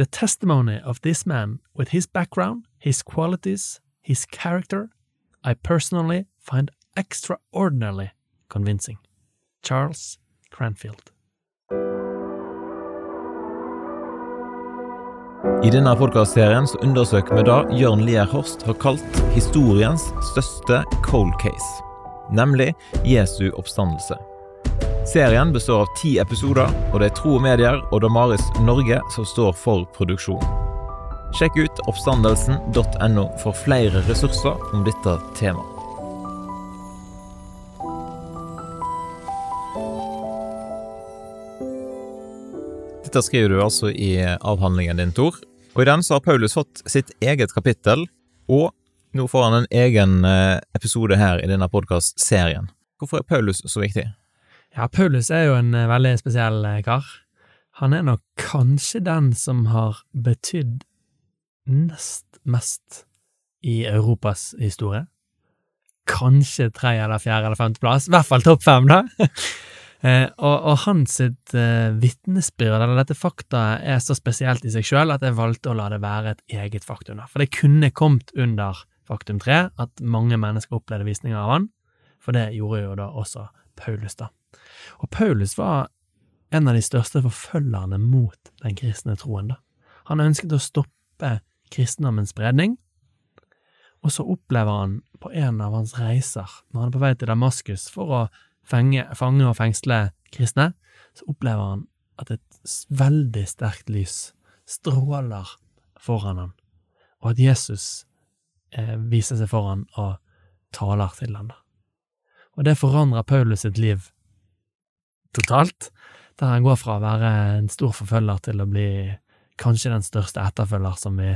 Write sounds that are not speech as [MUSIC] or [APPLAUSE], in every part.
The testimony of this man, with his background, his qualities, his character, I personally find extraordinarily convincing. Charles Cranfield. I denne podkastserien undersøker vi da Jørn Lier Horst har kalt historiens største cold case, nemlig Jesu oppstandelse. Serien består av ti episoder, og det er Tro og Medier og Damaris Norge som står for produksjon. Sjekk ut oppstandelsen.no for flere ressurser om dette temaet. Dette skriver du altså i avhandlingen din, Tor. Og i den så har Paulus fått sitt eget kapittel, og nå får han en egen eh, episode her i denne podkast-serien. Hvorfor er Paulus så viktig? Ja, Paulus er jo en eh, veldig spesiell eh, kar. Han er nok kanskje den som har betydd nest mest i Europas historie. Kanskje tre eller fjerde eller femteplass, i hvert fall topp fem, da. [LAUGHS] eh, og, og hans sitt eh, vitnesbyrd, eller dette faktaet, er så spesielt i seg sjøl at jeg valgte å la det være et eget faktum. da. For det kunne kommet under faktum tre, at mange mennesker opplevde visninger av han, for det gjorde jo da også Paulus, da. Og Paulus var en av de største forfølgerne mot den kristne troen, da. Han ønsket å stoppe kristendommens spredning, og så opplever han på en av hans reiser, når han er på vei til Damaskus for å fenge, fange og fengsle kristne, så opplever han at et veldig sterkt lys stråler foran ham, og at Jesus eh, viser seg foran og taler til han. Og det forandrer Paulus sitt liv totalt, der han går fra å være en stor forfølger til å bli kanskje den største etterfølger som vi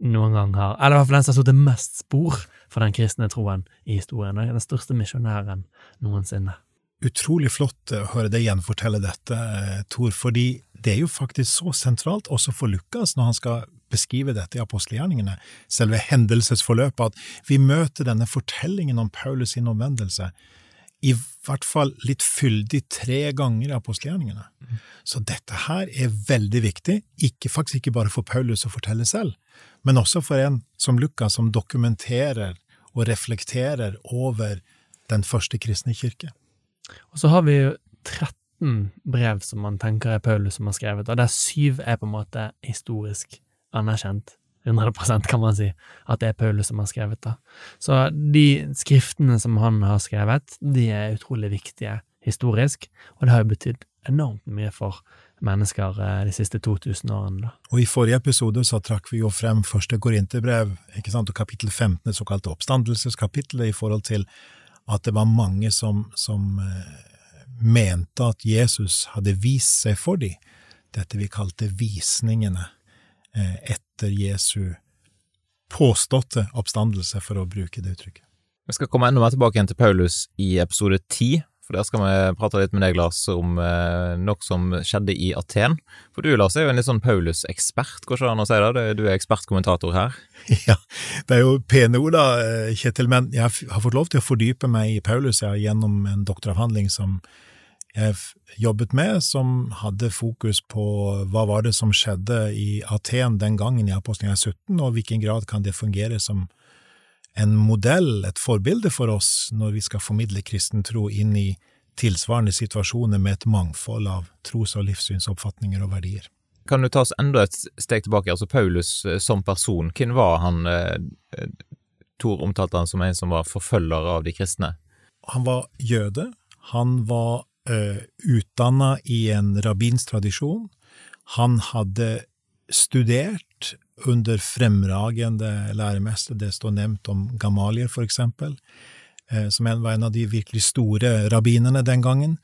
noen gang har Eller i hvert fall den som har satt mest spor for den kristne troen i historien, og den største misjonæren noensinne. Utrolig flott å høre deg gjenfortelle dette, Tor, fordi det er jo faktisk så sentralt også for Lukas når han skal beskrive dette i apostelgjerningene, selve hendelsesforløpet, at vi møter denne fortellingen om Paulus sin omvendelse i hvert fall litt fyldig tre ganger i apostelgjerningene. Så dette her er veldig viktig, ikke, faktisk ikke bare for Paulus å fortelle selv, men også for en som Lukas, som dokumenterer og reflekterer over den første kristne kirke. Og så har vi jo 13 brev som man tenker er Paulus som har skrevet, og der syv er på en måte historisk anerkjent. 100% kan man si, at det er Paulus som har skrevet det. Så de skriftene som han har skrevet, de er utrolig viktige historisk, og det har jo betydd enormt mye for mennesker eh, de siste 2000 årene. Og I forrige episode så trakk vi jo frem første Korinterbrev, ikke sant, og kapittel 15, det såkalte oppstandelseskapittelet, i forhold til at det var mange som, som eh, mente at Jesus hadde vist seg for dem, dette vi kalte visningene etter Jesu påståtte oppstandelse, for å bruke det uttrykket. Vi skal komme enda mer tilbake igjen til Paulus i episode ti, for der skal vi prate litt med deg, Lars, om eh, noe som skjedde i Aten. For du, Lars, er jo en litt sånn Paulus-ekspert, går ikke an å si det? Du er ekspertkommentator her. [LAUGHS] Ja, det er jo pene ord da, eh, Kjetil, men jeg har fått lov til å fordype meg i Paulus jeg, gjennom en doktoravhandling som jeg jobbet med, som hadde fokus på hva var det som skjedde i Aten den gangen i Apostelgjerningen 17, og i hvilken grad kan det fungere som en modell, et forbilde for oss, når vi skal formidle kristen tro inn i tilsvarende situasjoner med et mangfold av tros- og livssynsoppfatninger og verdier. Kan du ta oss enda et steg tilbake, altså Paulus eh, som person, hvem var han? Eh, Tor omtalte han som en som var forfølger av de kristne. Han var jøde, han var uh, utdanna i en rabbinsk tradisjon. Han hadde studert under fremragende læremestere, det står nevnt om Gamalier, for eksempel, uh, som var en av de virkelig store rabbinerne den gangen.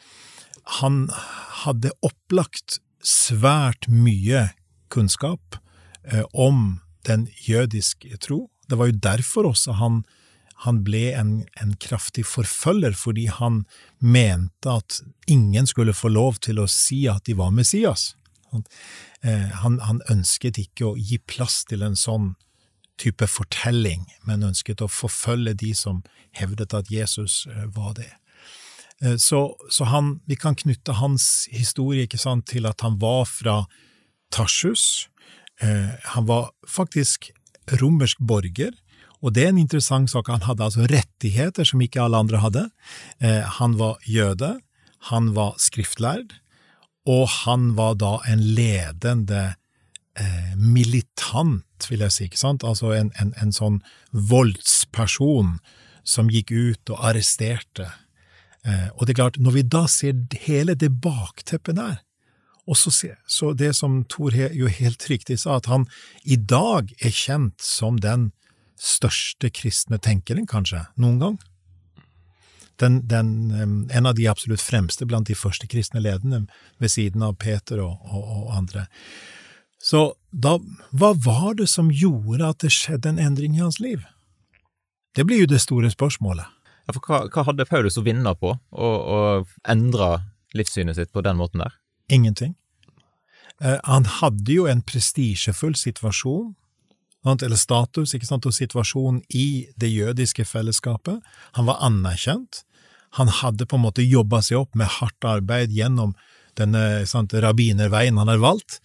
Han hadde opplagt svært mye kunnskap uh, om den jødiske tro. Det var jo derfor også han han ble en, en, kraftig forfølger fordi han mente at ingen skulle få lov til å si at de var Messias. Han, eh, han, han ønsket ikke å gi plass til en sånn type fortelling, men ønsket å forfølge de som hevdet at Jesus eh, var det. Eh, så, så han, vi kan knytte hans historie sant, til at han var fra Tarsus. Eh, han var faktisk romersk borger, og det er en interessant sak. Han hadde altså rettigheter som ikke alle andre hadde. Eh, han var jøde, han var skriftlærd, og han var da en ledende eh, militant, vil jeg si, ikke sant? Altså en, en, en sånn voldsperson som gikk ut og arresterte. Eh, og det er klart, når vi da ser hele det bakteppet der, og så, så det som Thor jo helt riktig sa, at han i dag er kjent som den største kristne tenkeren, kanskje, noen gang. Den, den, en av de absolutt fremste blant de første kristne ledende, ved siden av Peter og, og, og andre. Så da, hva var det som gjorde at det skjedde en endring i hans liv? Det blir jo det store spørsmålet. Ja, for hva, hva hadde Paulus å vinne på å, å endre livssynet sitt på den måten der? Ingenting. Eh, han hadde jo en prestisjefull situasjon, eller status, og situasjon i det jødiske fellesskapet. Han var anerkjent. Han hadde på en måte jobba seg opp med hardt arbeid gjennom denne sant, rabbinerveien han hadde valgt,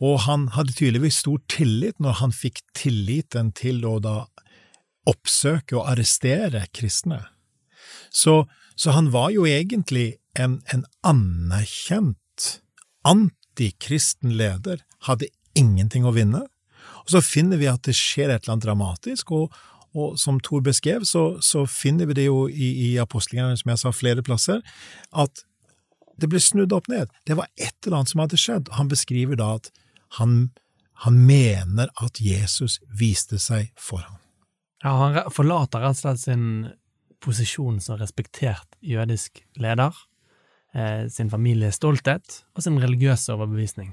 og han hadde tydeligvis stor tillit når han fikk tilliten til å da oppsøke og arrestere kristne. Så, så han var jo egentlig en, en anerkjent antikristen leder, hadde ingenting å vinne. Og så finner vi at det skjer et eller annet dramatisk, og, og som Thor beskrev, så, så, finner vi det jo i, i apostlingene, som jeg sa, flere plasser, at det ble snudd opp ned. Det var et eller annet som hadde skjedd. Han beskriver da at han, han mener at Jesus viste seg for ham. Ja, han forlater rett og slett sin posisjon som respektert jødisk leder, eh, sin families stolthet og sin religiøse overbevisning,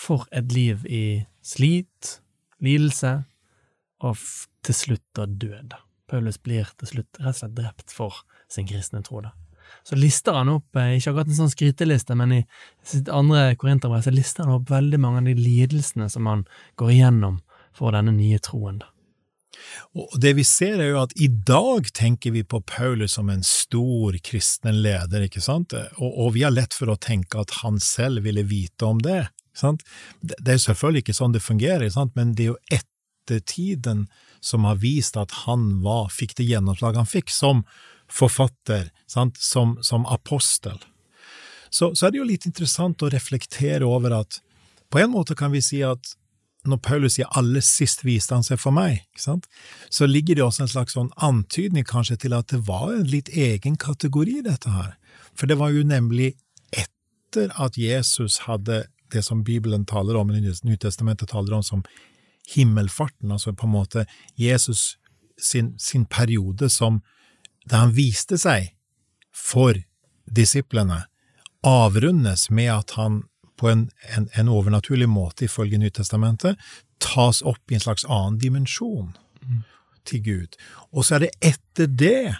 for et liv i slit, lidelse og til slutt da død. Paulus blir til slutt rett og slett drept for sin kristne tro. da. Så lister han opp, eh, ikke akkurat en sånn skryteliste, men i sitt andre korinterbrev så lister han opp veldig mange av de lidelsene som han går igjennom for denne nye troen. da. Og det vi ser er jo at i dag tenker vi på Paulus som en stor kristen leder, ikke sant, og, og vi har lett for å tenke at han selv ville vite om det. Det er selvfølgelig ikke sånn det fungerer, men det er jo ettertiden som har vist at han var, fikk det gjennomslaget han fikk som forfatter? Som, som apostel. Så, så er det jo litt interessant å reflektere over at på en måte kan vi si at når Paulus sier 'aller sist viste han seg for meg', så ligger det også en slags sånn antydning kanskje til at det var en litt egen kategori, dette her. For det var jo nemlig etter at Jesus hadde det som Bibelen taler om, eller Nytestamentet taler om som himmelfarten, altså på en måte Jesus sin, sin periode som da han viste seg for disiplene, avrundes med at han på en, en, en overnaturlig måte, ifølge Nytestamentet, tas opp i en slags annen dimensjon til Gud. Og så er det etter det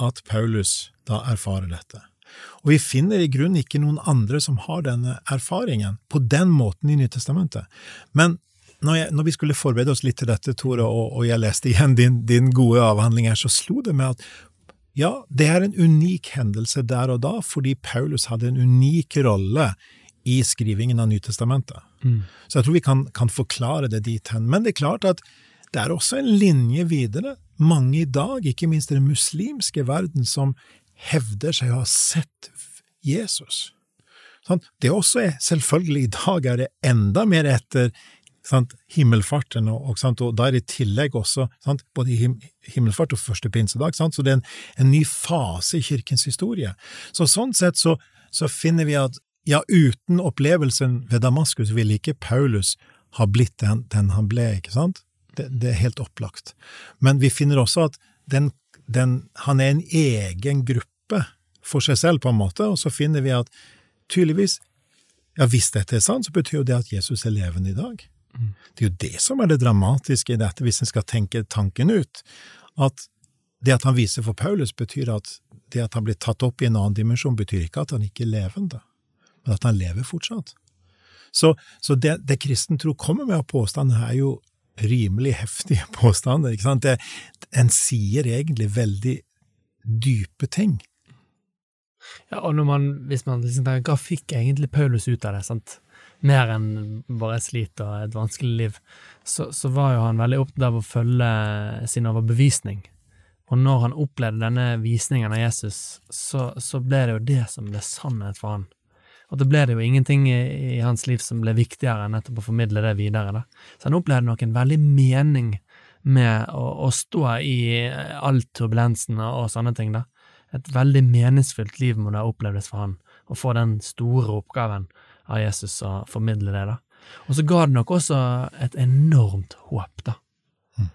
at Paulus da erfarer dette. Og vi finner i grunnen ikke noen andre som har denne erfaringen på den måten i Nytestamentet. Men når, jeg, når vi skulle forberede oss litt til dette, Tore, og, og jeg leste igjen din, din gode avhandling her, så slo det meg at ja, det er en unik hendelse der og da, fordi Paulus hadde en unik rolle i skrivingen av Nytestamentet. Mm. Så jeg tror vi kan, kan forklare det dit hen. Men det er klart at det er også en linje videre. Mange i dag, ikke minst i den muslimske verden, som hevder seg å ha sett Jesus. Sånn? Det også er selvfølgelig i dag er det enda mer etter sant, himmelfarten, og, og, og, da er det i tillegg også sant, både him, himmelfart og første pinsedag, sant, så det er en, en, ny fase i kirkens historie. Så sånn sett så, så finner vi at ja, uten opplevelsen ved Damaskus ville ikke Paulus ha blitt den, den han ble, ikke sant? Det, det, er helt opplagt. Men vi finner også at den, den, han er en egen gruppe for seg selv, på en måte, og så finner vi at tydeligvis, ja, hvis dette er sant, så betyr jo det at Jesus er levende i dag. Mm. Det er jo det som er det dramatiske i dette, hvis en skal tenke tanken ut, at det at han viser for Paulus, betyr at det at han blir tatt opp i en annen dimensjon, betyr ikke at han ikke er levende men at han lever fortsatt. Så, så det, det kristen tro kommer med av påstander, er jo rimelig heftige [LAUGHS] påstander. ikke sant? Det, en sier egentlig veldig dype ting. Ja, og man, hvis man liksom tenker, hva fikk egentlig Paulus ut av det? sant? mer enn bare slit og et vanskelig liv, så, så var jo han veldig opptatt av å følge sin overbevisning. Og når han opplevde denne visningen av Jesus, så, så ble det jo det som ble sannhet for han. Og da ble det jo ingenting i, i, hans liv som ble viktigere enn nettopp å formidle det videre. Da. Så han opplevde nok en veldig mening med å, å stå i all turbulensen og, og sånne ting. da. Et veldig meningsfylt liv må det ha opplevdes for han, å få den store oppgaven av Jesus å formidle det. da. Og så ga det nok også et enormt håp, da. Mm.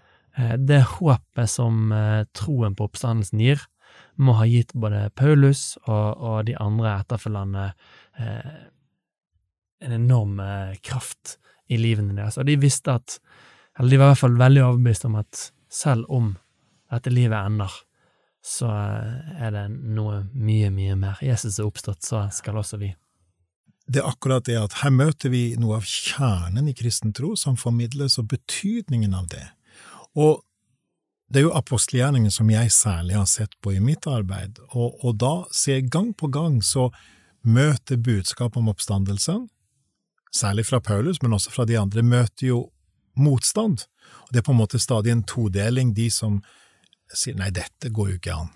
Det håpet som eh, troen på oppstandelsen gir, må ha gitt både Paulus og, og de andre etterfølgende eh, en enorm eh, kraft i livene deres. Og de visste at, eller de var i hvert fall veldig overbevist om at selv om dette livet ender, så eh, er det noe mye, mye mer. Jesus er oppstått, så skal også vi. Det er akkurat det at her møter vi noe av kjernen i kristen tro som formidles, og betydningen av det. Og det er jo apostelgjerningen som jeg særlig har sett på i mitt arbeid, og, og da ser jeg gang på gang så møter budskapet om oppstandelsen, særlig fra Paulus, men også fra de andre, møter jo motstand. Og Det er på en måte stadig en todeling, de som sier nei, dette går jo ikke an.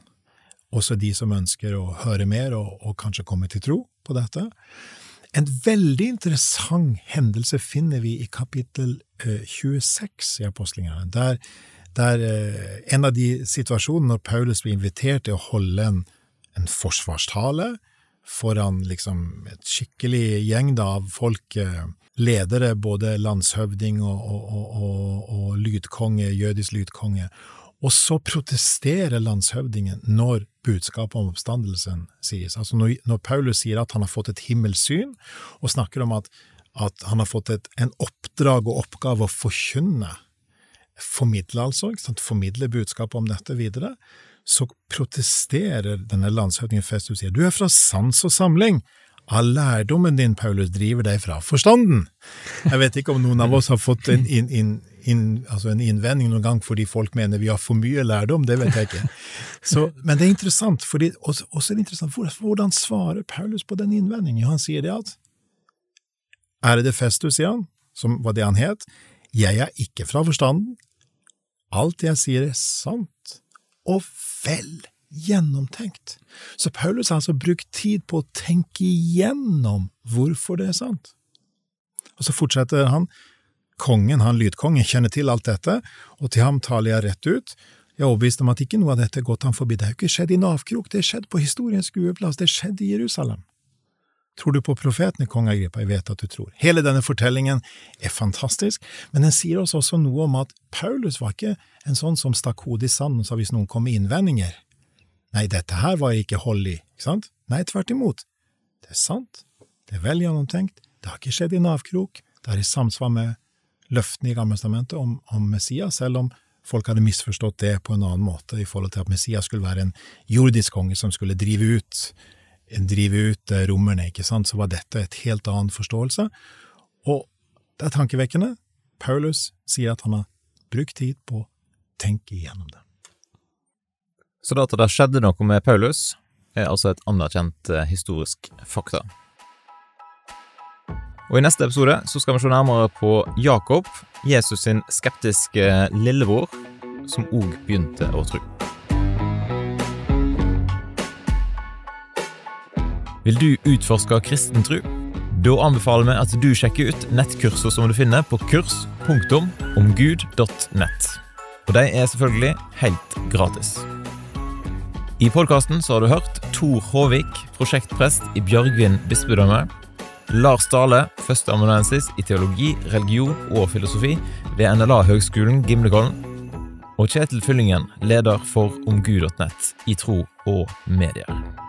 Også de som ønsker å høre mer og, og kanskje komme til tro på dette. En veldig interessant hendelse finner vi i kapittel 26 eh, i apostlingene, der der eh, en av de situasjonene når Paulus blir invitert til å holde en, en forsvarstale foran liksom et skikkelig gjeng da, av folk, eh, ledere, både landshøvding og, og, og, og lydkonge, jødisk lydkonge, og så protesterer landshøvdingen når budskapet om oppstandelsen sies. Altså når, når, Paulus sier at han har fått et himmelsyn, og snakker om at, at han har fått et, en oppdrag og oppgave å forkynne formidle, altså, formidle budskapet om dette videre, så protesterer denne landshøvdingen Festus og sier du er fra sans og samling. All lærdommen din, Paulus, driver deg fra forstanden. Jeg vet ikke om noen av oss har fått en, in, in, in, altså en innvending noen gang fordi folk mener vi har for mye lærdom, det vet jeg ikke. Så, men det er interessant, fordi, også, også er det interessant, hvordan svarer Paulus på den innvendingen? Han sier det at Ærede Festus, sier han, som var det han het, jeg er ikke fra forstanden, Alt jeg sier er sant, og vel gjennomtenkt. Så Paulus har altså brukt tid på å tenke igjennom hvorfor det er sant. Og så fortsetter han. Kongen, han lydkongen, kjenner til alt dette, og til ham taler jeg rett ut. Jeg er overbevist om at ikke noe av dette er gått ham forbi. Det har ikke skjedd i Navkrok, det har skjedd på historiens skueplass, det har skjedd i Jerusalem. Tror du på profetene, kong Agrippa? Jeg vet at du tror. Hele denne fortellingen er fantastisk, men den sier oss også noe om at Paulus var ikke en sånn som stakk hodet i sanden og sa hvis noen kom med innvendinger. Nei, dette her var ikke hold i, ikke sant? Nei, tvert imot. Det er sant, det er vel gjennomtenkt, det har ikke skjedd i navkrok, det er i samsvar med løftene i Gammelstamentet om, om Messias, selv om folk hadde misforstått det på en annen måte i forhold til at Messias skulle være en jordisk konge som skulle drive ut drive ut eh, rommerne, ikke sant, så var dette et helt annen forståelse. Og det er tankevekkende. Paulus sier at han har brukt tid på å tenke igjennom det. Så da det skjedde noe med Paulus, er altså et anerkjent eh, historisk fakta. Og I neste episode så skal vi se nærmere på Jakob, Jesus sin skeptiske lillebror, som òg begynte å tro. Vil du utforske kristen tro? Da anbefaler vi at du sjekker ut nettkurser som du finner på kurs.omgud.nett. Og de er selvfølgelig helt gratis. I podkasten har du hørt Tor Håvik, prosjektprest i Bjørgvin bispedømme. Lars Dale, førsteamanuensis i teologi, religion og filosofi ved NLA-høgskolen Gimlekollen. Og Kjetil Fyllingen, leder for omgud.nett i tro og medier.